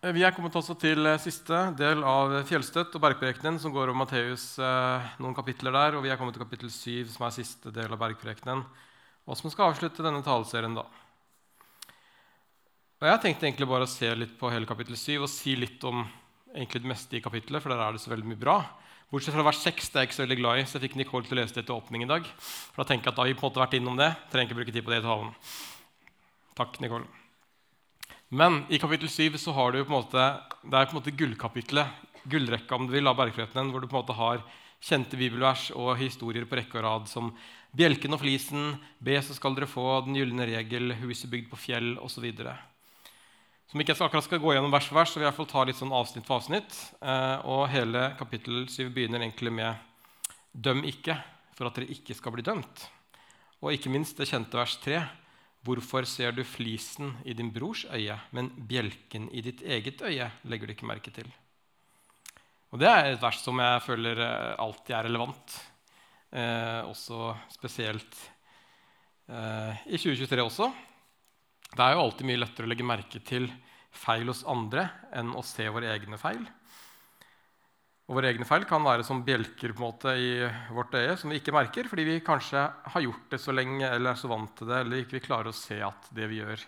Vi er kommet også til eh, siste del av Fjellstøtt og bergprekenen, som går om Matteus eh, noen kapitler der. Og vi er kommet til kapittel 7, som er siste del av bergprekenen, og som skal avslutte denne taleserien. da. Og Jeg tenkte egentlig bare å se litt på hele kapittel 7 og si litt om egentlig det meste i kapittelet, for der er det så veldig mye bra. Bortsett fra vers 6, det er jeg ikke så veldig glad i, så jeg fikk Nicole til å lese det til åpning i dag. For da tenker jeg at da har vi på en måte vært innom det. Trenger ikke bruke tid på det i talen. Takk, Nicole. Men i kapittel 7 så har du på en måte, det er på en måte gullkapitlet, gullrekka om du vil, av bergfreden, hvor du på en måte har kjente bibelvers og historier på rekke og rad som bjelken og flisen, be, så skal dere få, den gylne regel, huset bygd på fjell osv. Som ikke jeg akkurat skal gå gjennom vers for vers, så vil jeg i hvert fall ta litt sånn avsnitt for avsnitt. Eh, og hele kapittel 7 begynner egentlig med 'døm ikke, for at dere ikke skal bli dømt'. Og ikke minst det kjente vers 3. Hvorfor ser du flisen i din brors øye, men bjelken i ditt eget øye legger du ikke merke til? Og Det er et vers som jeg føler eh, alltid er relevant, eh, også spesielt eh, i 2023 også. Det er jo alltid mye lettere å legge merke til feil hos andre enn å se våre egne feil. Og våre egne feil kan være som bjelker på en måte i vårt øye som vi ikke merker fordi vi kanskje har gjort det så lenge eller er så vant til det, eller ikke klarer å se at det vi gjør,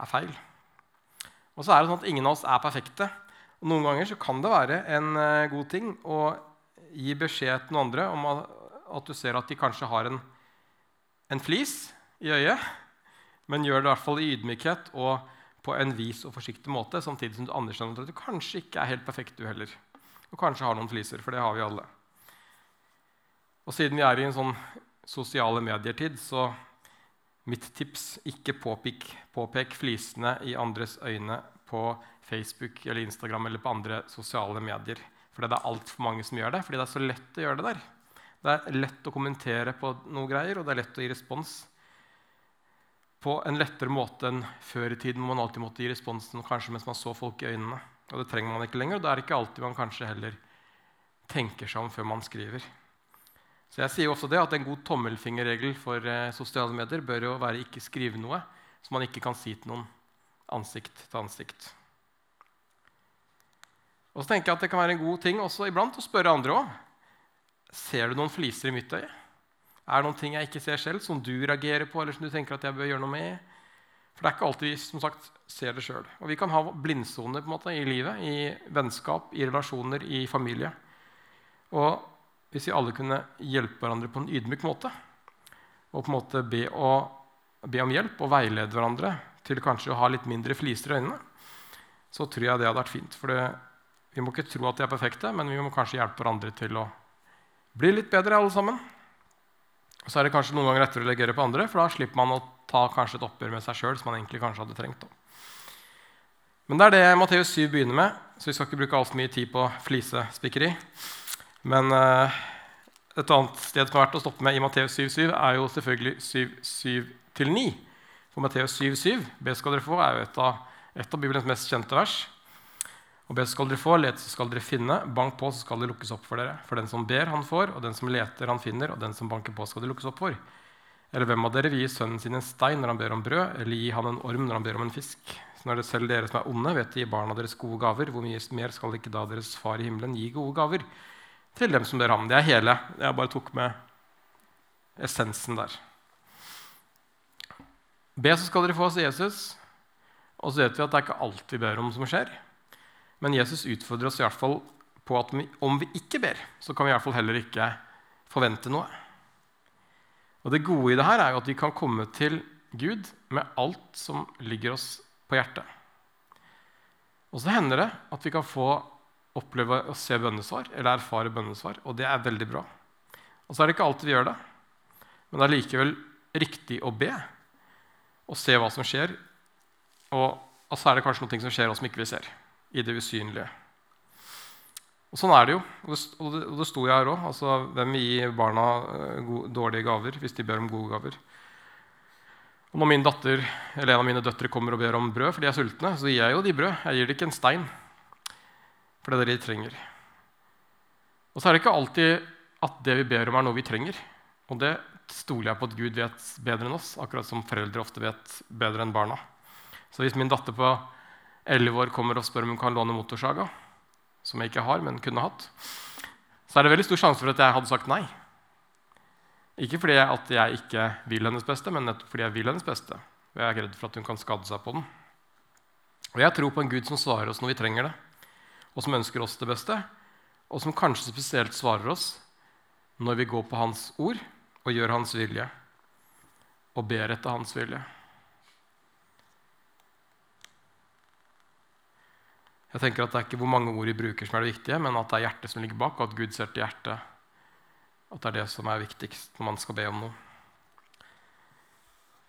er feil. Og så er det sånn at Ingen av oss er perfekte. Og Noen ganger så kan det være en uh, god ting å gi beskjed til noen andre om at du ser at de kanskje har en, en flis i øyet, men gjør det i hvert fall i ydmykhet og på en vis og forsiktig måte, samtidig som du anerkjenner at du kanskje ikke er helt perfekt, du heller og kanskje har noen fliser, for det har vi alle. Og siden vi er i en sånn sosiale medier-tid, så mitt tips ikke påpek, påpek flisene i andres øyne på Facebook eller Instagram eller på andre sosiale medier. For det er altfor mange som gjør det, fordi det er så lett å gjøre det der. Det er lett å kommentere på noe greier, og det er lett å gi respons på en lettere måte enn før i tiden, hvor man alltid måtte gi responsen kanskje mens man så folk i øynene. Og det trenger man ikke lenger. Og det er ikke alltid man kanskje heller tenker seg om før man skriver. Så jeg sier også det at En god tommelfingerregel for eh, sosiale medier bør jo være ikke skrive noe som man ikke kan si til noen ansikt til ansikt. Og så tenker jeg at Det kan være en god ting også iblant å spørre andre òg. Ser du noen fliser i mitt øye? Er det noen ting jeg ikke ser selv, som du reagerer på, eller som du tenker at jeg bør gjøre noe med? For det er ikke alltid vi som sagt, ser det sjøl. Og vi kan ha blindsoner på en måte, i livet, i vennskap, i relasjoner, i familie. Og hvis vi alle kunne hjelpe hverandre på en ydmyk måte, og på en måte be, å, be om hjelp og veilede hverandre til kanskje å ha litt mindre fliser i øynene, så tror jeg det hadde vært fint. For det, vi må ikke tro at de er perfekte, men vi må kanskje hjelpe hverandre til å bli litt bedre, alle sammen. Og så er det kanskje noen ganger lettere å legere på andre, for da slipper man å ta kanskje et oppgjør med seg sjøl som man egentlig kanskje hadde trengt. Men det er det Matteus 7 begynner med, så vi skal ikke bruke altfor mye tid på flisespikkeri. Men uh, et annet sted som er verdt å stoppe med i Matteus 7,7, er jo selvfølgelig 7,7-9. For Matteus 7,7, be skal dere få, er jo et av, et av Bibelens mest kjente vers. Og be skal dere få, let så skal dere finne, bank på, så skal det lukkes opp for dere. For den som ber, han får, og den som leter, han finner, og den som banker på, skal det lukkes opp for. Eller hvem av dere vil gi sønnen sin en stein når han ber om brød, eller gi han en orm når han ber om en fisk? Så når det selv dere som er onde, vet å gi barna deres gode gaver, hvor mye mer skal ikke da deres far i himmelen gi gode gaver til dem som ber ham? Det er hele. Jeg bare tok med essensen der. Be, så skal dere få, sier Jesus. Og så vet vi at det er ikke alt vi ber om, som skjer. Men Jesus utfordrer oss i hvert fall på at om vi ikke ber, så kan vi i hvert fall heller ikke forvente noe. Og Det gode i det her er jo at vi kan komme til Gud med alt som ligger oss på hjertet. Og så hender det at vi kan få oppleve å se bønnesvar eller erfare bønnesvar, og det er veldig bra. Og så er det ikke alltid vi gjør det, men det er likevel riktig å be og se hva som skjer. Og, så så er det kanskje noe som skjer oss som ikke vi ser, i det usynlige. Og Sånn er det jo. Og det, sto jeg her òg. Altså, hvem vil gi barna eh, dårlige gaver hvis de ber om gode gaver? Og Når min datter, eller en av mine døtre kommer og ber om brød, for de er sultne, så gir jeg jo de brød. Jeg gir dem ikke en stein. For det er det de trenger. Og så er det ikke alltid at det vi ber om, er noe vi trenger. Og det stoler jeg på at Gud vet bedre enn oss, akkurat som foreldre ofte vet bedre enn barna. Så hvis min datter på Elleve år kommer og spør om hun kan låne motorsaga, som jeg ikke har, men kunne hatt. Så er det veldig stor sjanse for at jeg hadde sagt nei. Ikke fordi at jeg ikke vil hennes beste, men nettopp fordi jeg vil hennes beste. Og jeg er redd for at hun kan skade seg på den. Og jeg tror på en Gud som svarer oss når vi trenger det, og som ønsker oss det beste, og som kanskje spesielt svarer oss når vi går på Hans ord og gjør Hans vilje og ber etter Hans vilje. Jeg tenker at Det er ikke hvor mange ord vi bruker som er det viktige, men at det er hjertet som ligger bak, og at Gud ser til hjertet. At det er det som er viktigst når man skal be om noe.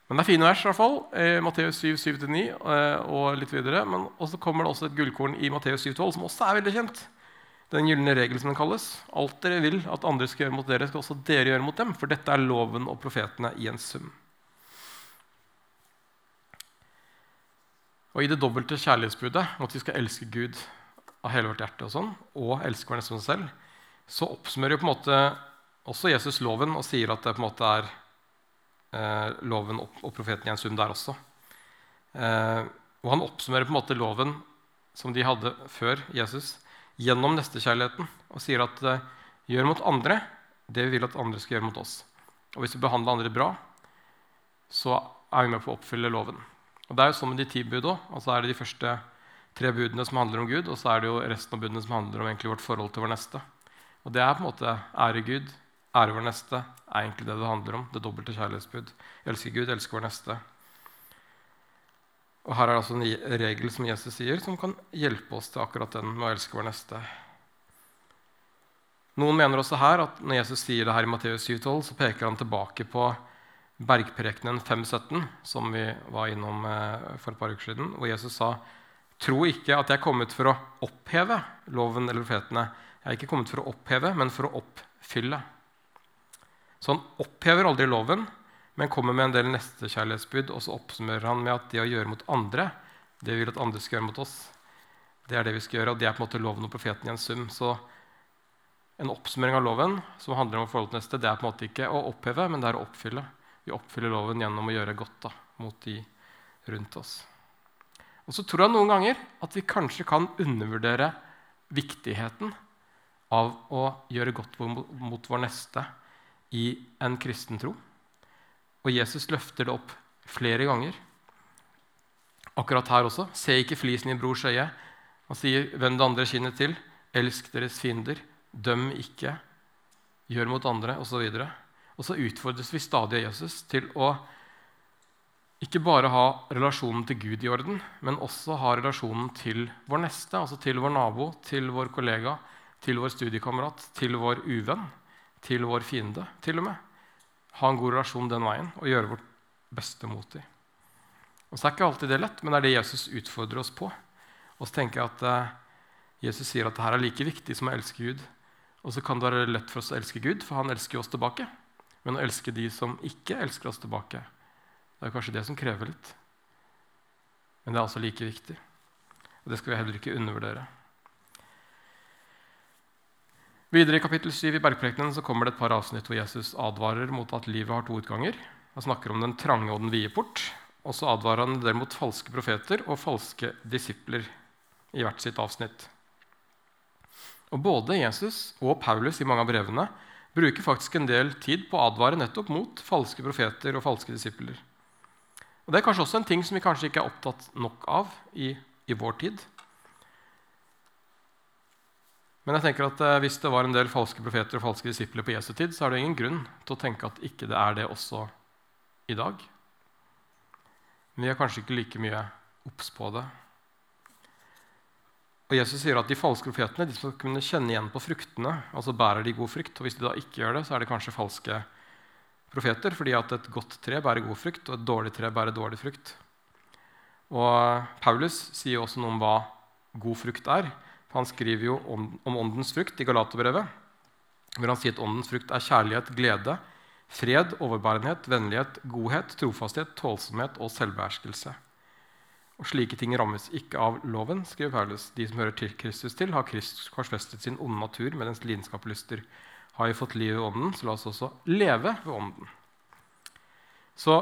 Men det er fine vers, i hvert fall. Eh, Matteus 7, 7-9 eh, og litt videre. Men så kommer det også et gullkorn i Matteus 7, 12, som også er veldig kjent. Den gylne regel, som den kalles. Alt dere vil at andre skal gjøre mot dere, skal også dere gjøre mot dem. For dette er loven og profetene i en sum. Og i det dobbelte kjærlighetsbudet, at vi skal elske Gud av hele vårt hjerte, og sånn, og elske hver neste som oss selv, så oppsummerer jo på en måte også Jesus loven og sier at det på en måte er eh, loven og, og, profeten i en sum der også. Eh, og han oppsummerer på en måte loven som de hadde før Jesus, gjennom nestekjærligheten og sier at eh, gjør mot andre det vi vil at andre skal gjøre mot oss. Og hvis vi behandler andre bra, så er vi med på å oppfylle loven. Og Det er jo sånn med de ti bud òg. Altså er det de første tre budene som handler om Gud, og så er det jo resten av budene som handler om vårt forhold til vår neste. Og det er på en måte ære Gud, ære vår neste, er egentlig det det handler om. Det dobbelte kjærlighetsbud. Elsker Gud, elsker vår neste. Og Her er det altså en regel som Jesus sier, som kan hjelpe oss til akkurat den med å elske vår neste. Noen mener også her at når Jesus sier det her i Matteus 7,12, så peker han tilbake på Bergprekenen 5.17, som vi var innom eh, for et par uker siden, hvor Jesus sa Tro ikke at jeg er kommet for å oppheve loven eller profetene. Jeg er ikke kommet for å oppheve, men for å oppfylle. Så han opphever aldri loven, men kommer med en del nestekjærlighetsbud. Og så oppsummerer han med at det å gjøre mot andre, det vi vil at andre skal gjøre mot oss, det er det vi skal gjøre, og det er på en måte loven og profeten i en sum. Så en oppsummering av loven som handler om forholdet til neste, det er på en måte ikke å oppheve, men det er å oppfylle. Vi oppfyller loven gjennom å gjøre godt da, mot de rundt oss. Og så tror jeg noen ganger at vi kanskje kan undervurdere viktigheten av å gjøre godt mot vår neste i en kristen tro. Og Jesus løfter det opp flere ganger. Akkurat her også. Se ikke flisen i brors øye. Han sier, 'Vend det andre kinnet til. Elsk deres fiender. Døm ikke. Gjør mot andre', osv. Og så utfordres vi stadig av Jesus til å ikke bare ha relasjonen til Gud i orden, men også ha relasjonen til vår neste, altså til vår nabo, til vår kollega, til vår studiekamerat, til vår uvenn, til vår fiende, til og med. Ha en god relasjon den veien og gjøre vårt beste mot dem. Og så er ikke alltid det lett, men det er det Jesus utfordrer oss på. Og så tenker jeg at eh, Jesus sier at dette er like viktig som å elske Gud. Og så kan det være lett for oss å elske Gud, for han elsker oss tilbake. Men å elske de som ikke elsker oss tilbake, det er kanskje det som krever litt. Men det er altså like viktig. Og det skal vi heller ikke undervurdere. Videre i kapittel 7 i Bergprekenen så kommer det et par avsnitt hvor Jesus advarer mot at livet har to utganger. Han snakker om den trange og den vide port. Og så advarer han der mot falske profeter og falske disipler i hvert sitt avsnitt. Og Både Jesus og Paulus i mange av brevene bruker faktisk en del tid på å advare nettopp mot falske profeter og falske disipler. Og Det er kanskje også en ting som vi kanskje ikke er opptatt nok av i, i vår tid. Men jeg tenker at eh, hvis det var en del falske profeter og falske disipler på Jesu tid, så er det ingen grunn til å tenke at ikke det er det også i dag. Men vi er kanskje ikke like mye obs på det og Jesus sier at de falske profetene de skal kunne kjenne igjen på fruktene. altså bærer de god frukt. Og hvis de da ikke gjør det, så er det kanskje falske profeter. fordi at et godt tre bærer god frukt, og et dårlig tre bærer dårlig frukt. Og Paulus sier også noe om hva god frukt er. Han skriver jo om, om åndens frukt i Galaterbrevet, hvor han sier at åndens frukt er kjærlighet, glede, fred, overbærenhet, vennlighet, godhet, trofasthet, tålsomhet og selvbeherskelse. Og slike ting rammes ikke av loven, skriver Paulus. De som hører til Kristus til, har Kristus korsfestet sin onde natur med dens lidenskap og lyster. Har vi fått liv ved ånden, så la oss også leve ved ånden. Så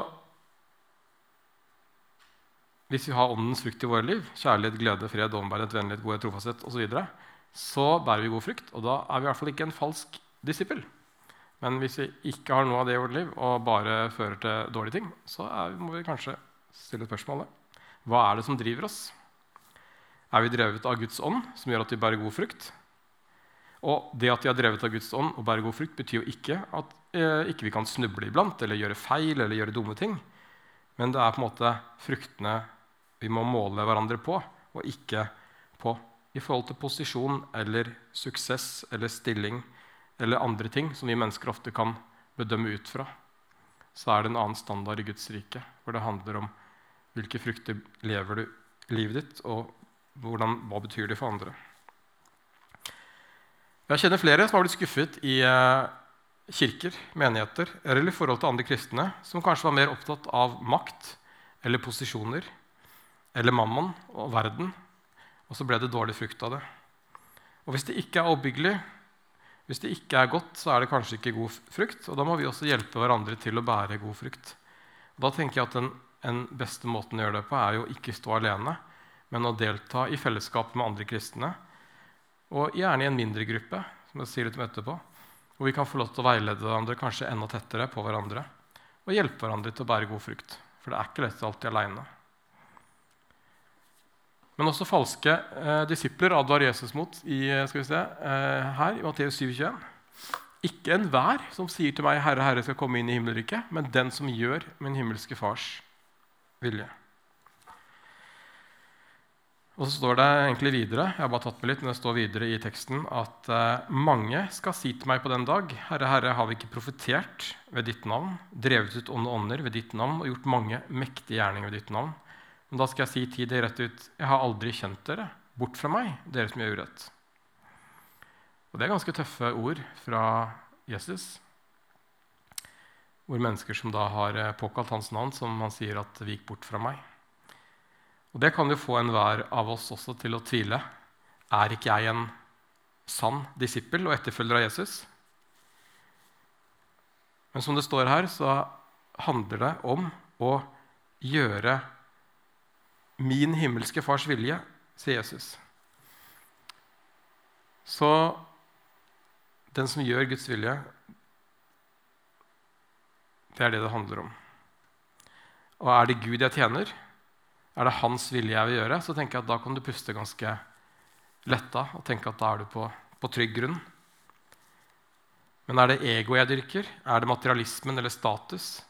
hvis vi har åndens frukt i våre liv, kjærlighet, glede, fred, overbærenhet, vennlighet, godhet, trofasthet osv., så, videre, så bærer vi god frukt. Og da er vi i hvert fall ikke en falsk disippel. Men hvis vi ikke har noe av det i vårt liv og bare fører til dårlige ting, så er, må vi kanskje stille spørsmålet hva er det som driver oss? Er vi drevet av Guds ånd, som gjør at vi bærer god frukt? Og det at vi er drevet av Guds ånd og bærer god frukt, betyr jo ikke at eh, ikke vi kan snuble iblant eller gjøre feil eller gjøre dumme ting. Men det er på en måte fruktene vi må måle hverandre på, og ikke på i forhold til posisjon eller suksess eller stilling eller andre ting som vi mennesker ofte kan bedømme ut fra. Så er det en annen standard i Guds rike, hvor det handler om hvilke frukter lever du livet ditt, og hvordan, hva betyr det for andre. Jeg kjenner flere som har blitt skuffet i eh, kirker, menigheter eller i forhold til andre kristne som kanskje var mer opptatt av makt eller posisjoner eller mammon og verden, og så ble det dårlig frukt av det. Og Hvis det ikke er oppbyggelig, hvis det ikke er godt, så er det kanskje ikke god frukt. Og da må vi også hjelpe hverandre til å bære god frukt. Da tenker jeg at den, den beste måten å gjøre det på er jo ikke stå alene, men å delta i fellesskap med andre kristne. Og gjerne i en mindre gruppe, som jeg sier litt om etterpå, hvor vi kan få lov til å veilede hverandre kanskje enda tettere på hverandre. Og hjelpe hverandre til å bære god frukt. For det er ikke lett alltid aleine. Men også falske eh, disipler advarer Jesus mot i, eh, skal vi se, eh, her i Matteus 7,21. Ikke enhver som sier til meg, 'Herre, Herre', skal komme inn i himmelriket, men den som gjør min himmelske Fars vilje. Og så står det egentlig videre jeg har bare tatt med litt, men det står videre i teksten at eh, mange skal si til meg på den dag, 'Herre, Herre, har vi ikke profetert ved ditt navn', 'drevet ut onde ånder ved ditt navn' og gjort mange mektige gjerninger ved ditt navn'? Men da skal jeg si til dere rett ut, 'Jeg har aldri kjent dere. Bort fra meg, dere som gjør urett'. Og Det er ganske tøffe ord fra Jesus. Hvor mennesker som da har eh, påkalt hans navn, som han sier at 'vik bort fra meg'. Og Det kan jo få enhver av oss også til å tvile. Er ikke jeg en sann disippel og etterfølger av Jesus? Men som det står her, så handler det om å gjøre min himmelske fars vilje, sier Jesus. Så den som gjør Guds vilje, det er det det handler om. Og er det Gud jeg tjener, er det hans vilje jeg vil gjøre, så tenker jeg at da kan du puste ganske letta og tenke at da er du på, på trygg grunn. Men er det ego jeg dyrker? Er det materialismen eller status?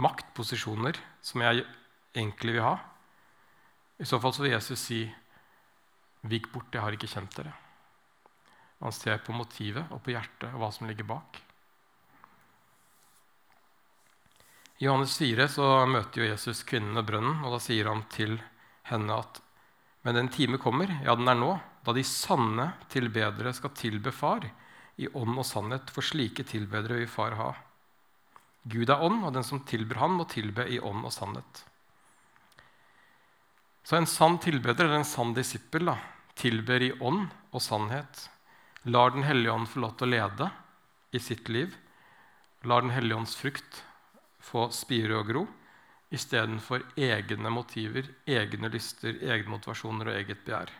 Makt, posisjoner, som jeg egentlig vil ha? I så fall så vil Jesus si, 'Vik bort, jeg har ikke kjent dere'. Han ser på motivet og på hjertet og hva som ligger bak. I Johannes 4 så møter jo Jesus kvinnen ved brønnen, og da sier han til henne at men den time kommer, ja, den er nå, da de sanne tilbedere skal tilbe Far i ånd og sannhet, for slike tilbedere vil Far ha. Gud er ånd, og den som tilber Han, må tilbe i ånd og sannhet. Så en sann tilbeder, eller en sann disippel, da, tilber i ånd og sannhet. Lar Den hellige ånd få lov til å lede i sitt liv. Lar Den hellige ånds frukt få spire og gro istedenfor egne motiver, egne lyster, egne motivasjoner og eget begjær.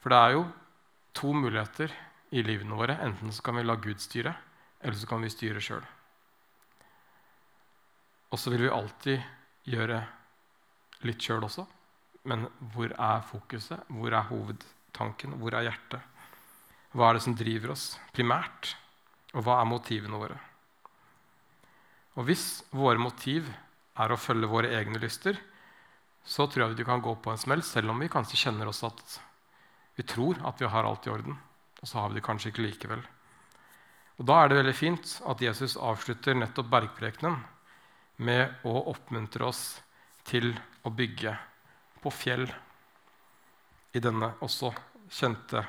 For det er jo to muligheter i livene våre. Enten så kan vi la Gud styre, eller så kan vi styre sjøl. Og så vil vi alltid gjøre litt sjøl også. Men hvor er fokuset? Hvor er hovedtanken? Hvor er hjertet? Hva er det som driver oss primært? Og hva er motivene våre? Og hvis våre motiv er å følge våre egne lyster, så tror jeg vi kan gå på en smell, selv om vi kanskje kjenner oss at vi tror at vi har alt i orden. Og så har vi det kanskje ikke likevel. Og Da er det veldig fint at Jesus avslutter nettopp bergprekenen med å oppmuntre oss til å bygge på fjell i denne også kjente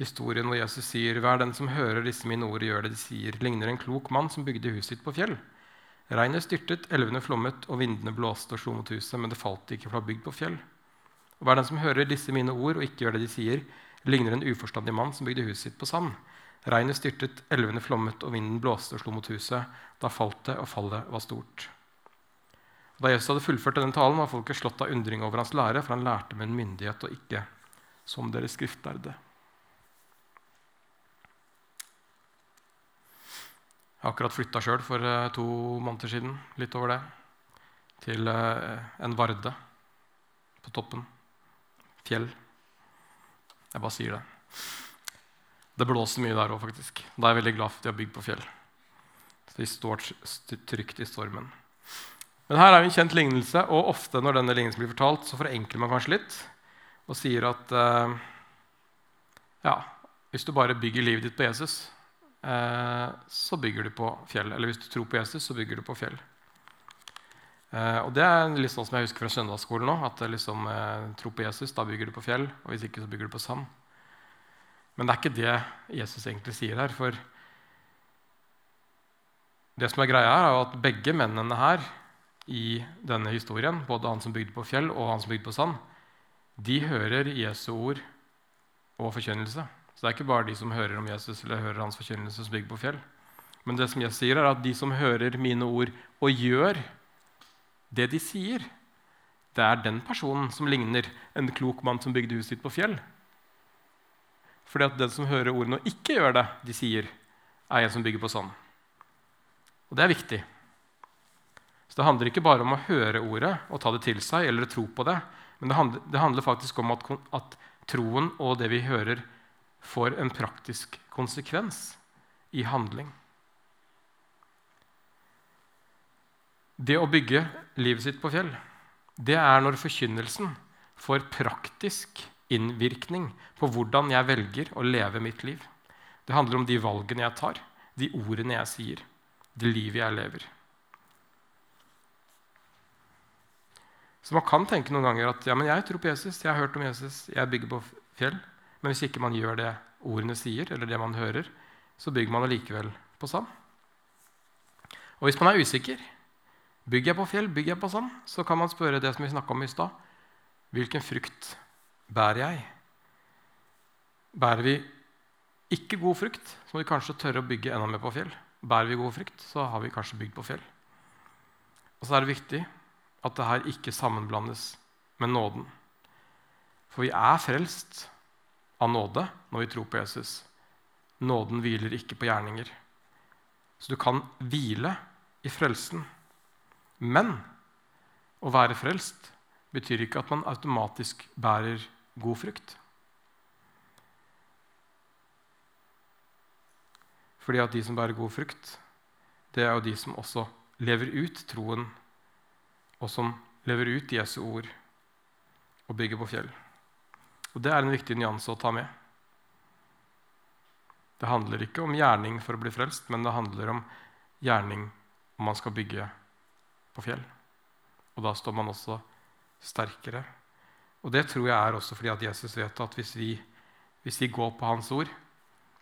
historien hvor Jesus sier, 'Hver den som hører disse mine ord, gjør det de sier', ligner en klok mann som bygde huset sitt på fjell. Regnet styrtet, elvene flommet, og vindene blåste og slo mot huset, men det falt ikke, for det var bygd på fjell. Og hver den som hører disse mine ord og ikke gjør det de sier, ligner en uforstandig mann som bygde huset sitt på sand. Regnet styrtet, elvene flommet, og vinden blåste og slo mot huset. Da falt det, og fallet var stort. Da Jesus hadde fullført denne talen, var folket slått av undring over hans lære, for han lærte med en myndighet og ikke som deres skriftlærde. Jeg har akkurat flytta sjøl for eh, to måneder siden, litt over det, til eh, en varde på toppen. Fjell. Jeg bare sier det. Det blåser mye der òg, faktisk. Da er jeg veldig glad for at de har bygd på fjell. Så de står trygt i stormen. Men her er jo en kjent lignelse, og ofte når denne lignelsen blir fortalt, så forenkler man kanskje litt og sier at uh, ja, hvis du bare bygger livet ditt på Jesus, så bygger du på fjell. Eller hvis du tror på Jesus, så bygger du på fjell. Uh, og Det er litt sånn som jeg husker fra søndagsskolen nå. At liksom, tro på Jesus, da bygger du på fjell. Og hvis ikke, så bygger du på sand. Men det er ikke det Jesus egentlig sier her. For det som er greia her, er at begge mennene her i denne historien, både han som bygde på fjell, og han som bygde på sand, de hører Jesu ord og forkynnelse. Så det er ikke bare de som hører om Jesus eller hører hans forkynnelse, som bygger på fjell. Men det som jeg sier, er at de som hører mine ord og gjør det de sier, det er den personen som ligner en klok mann som bygde huset sitt på fjell. Fordi at den som hører ordene og ikke gjør det de sier, er en som bygger på sand. Og det er viktig. Så Det handler ikke bare om å høre ordet og ta det til seg eller tro på det, men det handler, det handler faktisk om at, at, troen og det vi hører, får en praktisk konsekvens i handling. Det å bygge livet sitt på fjell, det er når forkynnelsen får praktisk innvirkning på hvordan jeg velger å leve mitt liv. Det handler om de valgene jeg tar, de ordene jeg sier, det livet jeg lever. Så man kan tenke noen ganger at ja, men jeg tror på Jesus, jeg har hørt om Jesus, jeg bygger på fjell. Men hvis ikke man gjør det ordene sier, eller det man hører, så bygger man allikevel på sand. Og hvis man er usikker, bygger jeg på fjell, bygger jeg på sand, så kan man spørre det som vi snakka om i stad. Hvilken frukt bærer jeg? Bærer vi ikke god frukt, så må vi kanskje tørre å bygge enda mer på fjell. Bærer vi god frukt, så har vi kanskje bygd på fjell. Og så er det viktig at det her ikke sammenblandes med nåden. For vi er frelst av nåde når vi tror på Jesus. Nåden hviler ikke på gjerninger. Så du kan hvile i frelsen. Men å være frelst betyr ikke at man automatisk bærer god frukt. Fordi at de som bærer god frukt, det er jo de som også lever ut troen og som lever ut Jesu ord og bygger på fjell. Og Det er en viktig nyanse å ta med. Det handler ikke om gjerning for å bli frelst, men det handler om gjerning om man skal bygge på fjell. Og da står man også sterkere. Og det tror jeg er også fordi at Jesus vet at hvis vi, hvis vi går på hans ord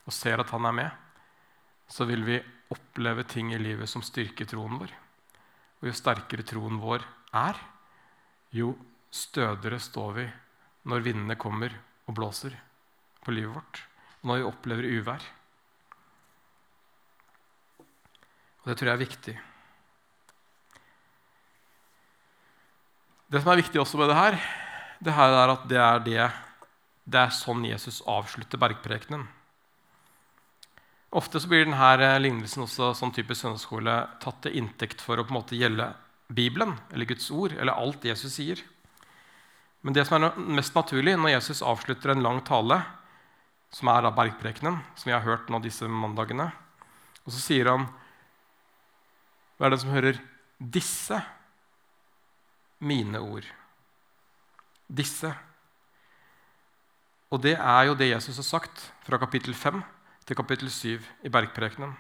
og ser at han er med, så vil vi oppleve ting i livet som styrker troen vår. Og jo sterkere troen vår er, jo stødigere står vi når vindene kommer og blåser på livet vårt, og når vi opplever uvær. Og Det tror jeg er viktig. Det som er viktig også med det her, det her er at det er, det, det er sånn Jesus avslutter bergprekenen. Ofte så blir denne eh, lignelsen også sånn type søndagsskole tatt til inntekt for å på en måte gjelde Bibelen eller Guds ord eller alt Jesus sier. Men det som er mest naturlig når Jesus avslutter en lang tale, som er da bergprekenen, som vi har hørt nå disse mandagene, og så sier han Hva er det som hører disse mine ord? Disse. Og det er jo det Jesus har sagt fra kapittel 5 til kapittel 7 i Bergprekenen.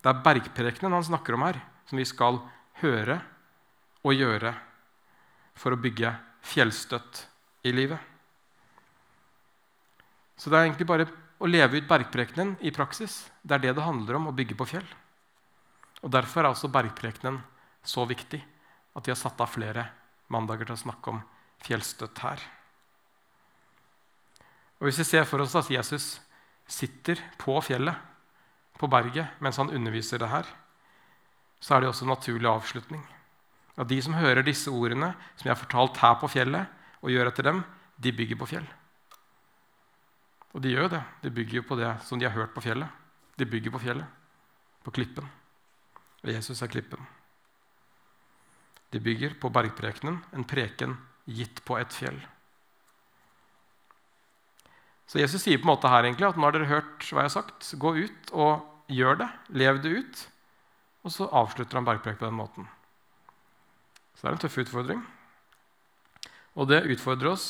Det er Bergprekenen han snakker om her, som vi skal høre og gjøre for å bygge fjellstøtt i livet. Så det er egentlig bare å leve ut Bergprekenen i praksis. Det er det det handler om, å bygge på fjell. Og Derfor er også Bergprekenen så viktig at de har satt av flere mandager til å snakke om fjellstøtt her. Og Hvis vi ser for oss at Jesus sitter på fjellet, på berget, mens han underviser det her, så er det også en naturlig avslutning. At de som hører disse ordene som jeg har fortalt her på fjellet, og gjør etter dem, de bygger på fjell. Og de gjør det. De bygger jo på det som de har hørt på fjellet. De bygger på fjellet, på klippen. Og Jesus er klippen. De bygger på bergprekenen, en preken gitt på et fjell. Så Jesus sier på en måte her egentlig at nå har dere hørt hva jeg har sagt. Gå ut og gjør det. Lev det ut. Og så avslutter han bergprek på den måten. Så det er en tøff utfordring. Og det utfordrer oss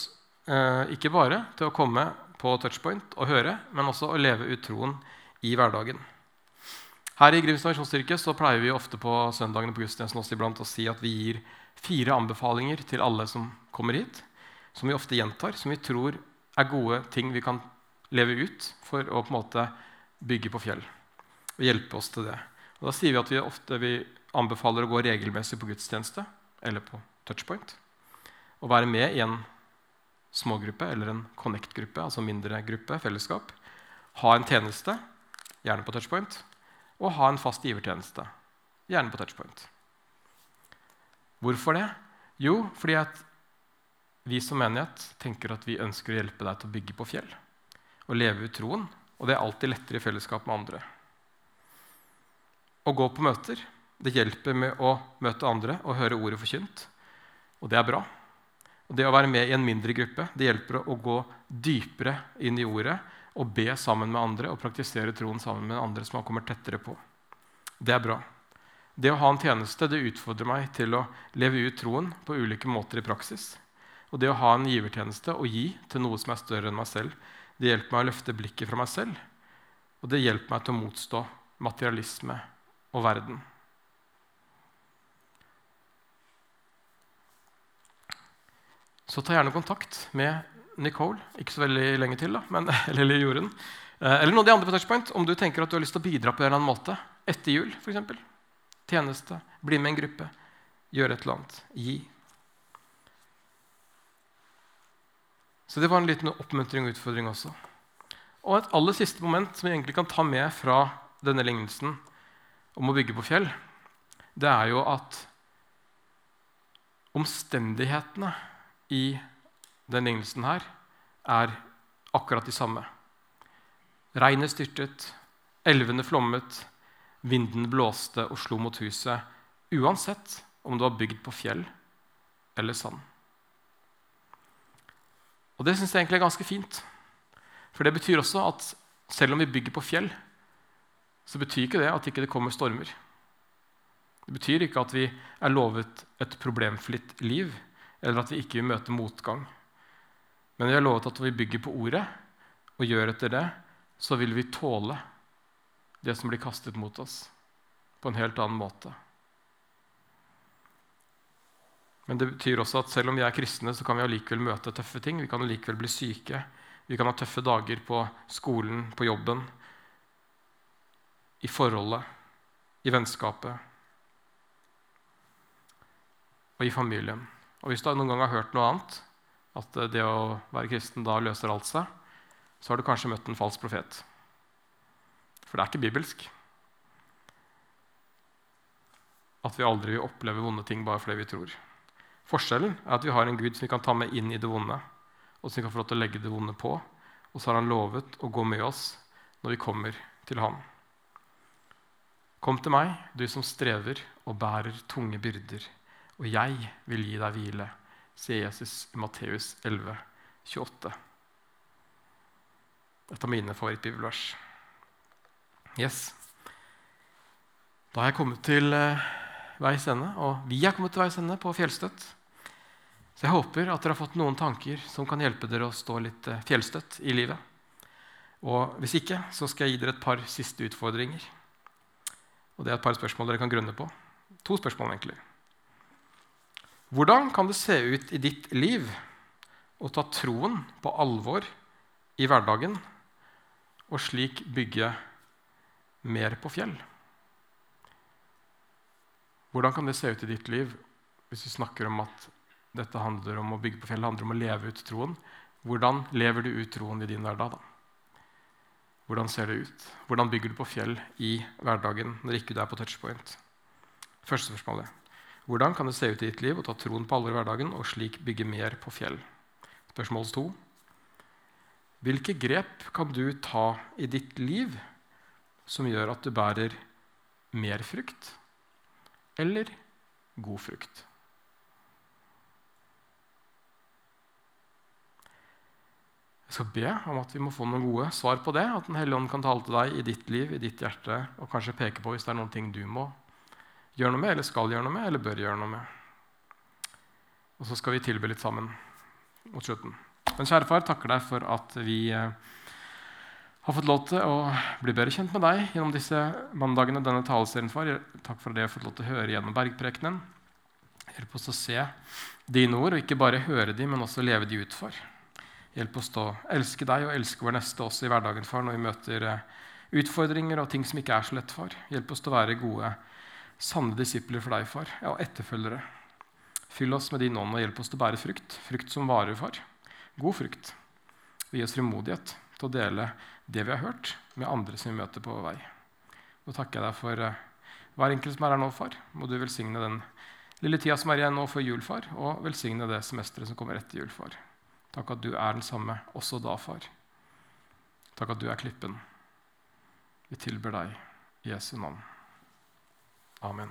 eh, ikke bare til å komme på touchpoint og høre, men også å leve ut troen i hverdagen. Her i Grimstad misjonskirke pleier vi ofte på søndagene på gudstjenesten også iblant å si at vi gir fire anbefalinger til alle som kommer hit, som vi ofte gjentar, som vi tror er gode ting vi kan leve ut for å på en måte bygge på fjell og hjelpe oss til det. Og da sier vi at vi ofte vi anbefaler å gå regelmessig på gudstjeneste eller på touchpoint. Og være med i en smågruppe eller en connect-gruppe, altså mindre gruppe, fellesskap. Ha en tjeneste, gjerne på touchpoint, og ha en fast givertjeneste, gjerne på touchpoint. Hvorfor det? Jo, fordi at vi som menighet tenker at vi ønsker å hjelpe deg til å bygge på fjell og leve ut troen. Og det er alltid lettere i fellesskap med andre. Å gå på møter det hjelper med å møte andre og høre ordet forkynt. Og det er bra. Og det å være med i en mindre gruppe det hjelper å gå dypere inn i ordet og be sammen med andre og praktisere troen sammen med andre som man kommer tettere på. Det er bra. Det å ha en tjeneste det utfordrer meg til å leve ut troen på ulike måter i praksis. Og det å ha en givertjeneste og gi til noe som er større enn meg selv, det hjelper meg å løfte blikket fra meg selv. Og det hjelper meg til å motstå materialisme og verden. Så ta gjerne kontakt med Nicole. Ikke så veldig lenge til, da, men, eller Jorunn. Eh, eller noen av de andre på Touchpoint, om du tenker at du har lyst til å bidra på en eller annen måte. Etter jul, f.eks. Tjeneste. Bli med en gruppe. Gjøre et eller annet. Gi. Så det var en liten oppmuntring og utfordring også. Og et aller siste moment som vi egentlig kan ta med fra denne lignelsen om å bygge på fjell, det er jo at omstendighetene i denne lignelsen her er akkurat de samme. Regnet styrtet, elvene flommet, vinden blåste og slo mot huset, uansett om det var bygd på fjell eller sand. Og det syns jeg egentlig er ganske fint. For det betyr også at selv om vi bygger på fjell, så betyr ikke det at ikke det ikke kommer stormer. Det betyr ikke at vi er lovet et problemfritt liv, eller at vi ikke vil møte motgang. Men vi har lovet at vi bygger på ordet og gjør etter det, så vil vi tåle det som blir kastet mot oss, på en helt annen måte. Men det betyr også at selv om vi er kristne, så kan vi allikevel møte tøffe ting. Vi kan allikevel bli syke. Vi kan ha tøffe dager på skolen, på jobben, i forholdet, i vennskapet og i familien. Og hvis du noen gang har hørt noe annet, at det å være kristen da løser alt seg, så har du kanskje møtt en falsk profet. For det er ikke bibelsk. At vi aldri vil oppleve vonde ting bare fordi vi tror. Forskjellen er at vi har en Gud som vi kan ta med inn i det vonde, og som vi kan få lov til å legge det vonde på. Og så har han lovet å gå med oss når vi kommer til ham. Kom til meg, du som strever og bærer tunge byrder, og jeg vil gi deg hvile, sier Jesus i Matteus 11, 28. Et av mine favorittbibelvers. Yes. Da har jeg kommet til eh, veis ende, og vi er kommet til veis ende på fjellstøtt. Så jeg håper at dere har fått noen tanker som kan hjelpe dere å stå litt eh, fjellstøtt i livet. Og hvis ikke, så skal jeg gi dere et par siste utfordringer. Og det er et par spørsmål dere kan grunne på. To spørsmål, egentlig. Hvordan kan det se ut i ditt liv å ta troen på alvor i hverdagen og slik bygge mer på fjell? Hvordan kan det se ut i ditt liv hvis vi snakker om at dette handler om å bygge på fjellet, handler om å leve ut troen? Hvordan lever du ut troen i din hverdag? da? Hvordan ser det ut? Hvordan bygger du på fjell i hverdagen når ikke du er på touchpoint? Første spørsmålet. Hvordan kan det se ut i ditt liv å ta troen på alvor i hverdagen og slik bygge mer på fjell? Spørsmål to. Hvilke grep kan du ta i ditt liv som gjør at du bærer mer frukt eller god frukt? Jeg skal be om at vi må få noen gode svar på det. At Den hellige ånd kan tale til deg i ditt liv, i ditt hjerte, og kanskje peke på hvis det er noen ting du må gjøre noe med, eller skal gjøre noe med, eller bør gjøre noe med. Og så skal vi tilbe litt sammen mot slutten. Men kjære far, takker deg for at vi eh, har fått lov til å bli bedre kjent med deg gjennom disse mandagene denne taleserien, far. Takk for at jeg har fått lov til å høre gjennom bergprekenen. Hjelp oss å se dine ord, og ikke bare høre dem, men også leve de ut for. Hjelp oss til å elske deg og elske vår neste også i hverdagen, far, når vi møter eh, utfordringer og ting som ikke er så lett, far. Hjelp oss til å være gode, sanne disipler for deg, far, ja, etterfølgere. Fyll oss med din ånd og hjelp oss til å bære frukt. Frukt som varer, far. God frukt. Og gi oss frimodighet til å dele det vi har hørt, med andre som vi møter på vei. Nå takker jeg deg for uh, hver enkelt som er her nå, far. Må du velsigne den lille tida som er igjen nå før jul, far, og velsigne det semesteret som kommer etter jul, far. Takk at du er den samme også da, far. Takk at du er klippen. Vi tilber deg Jesu navn. Amen.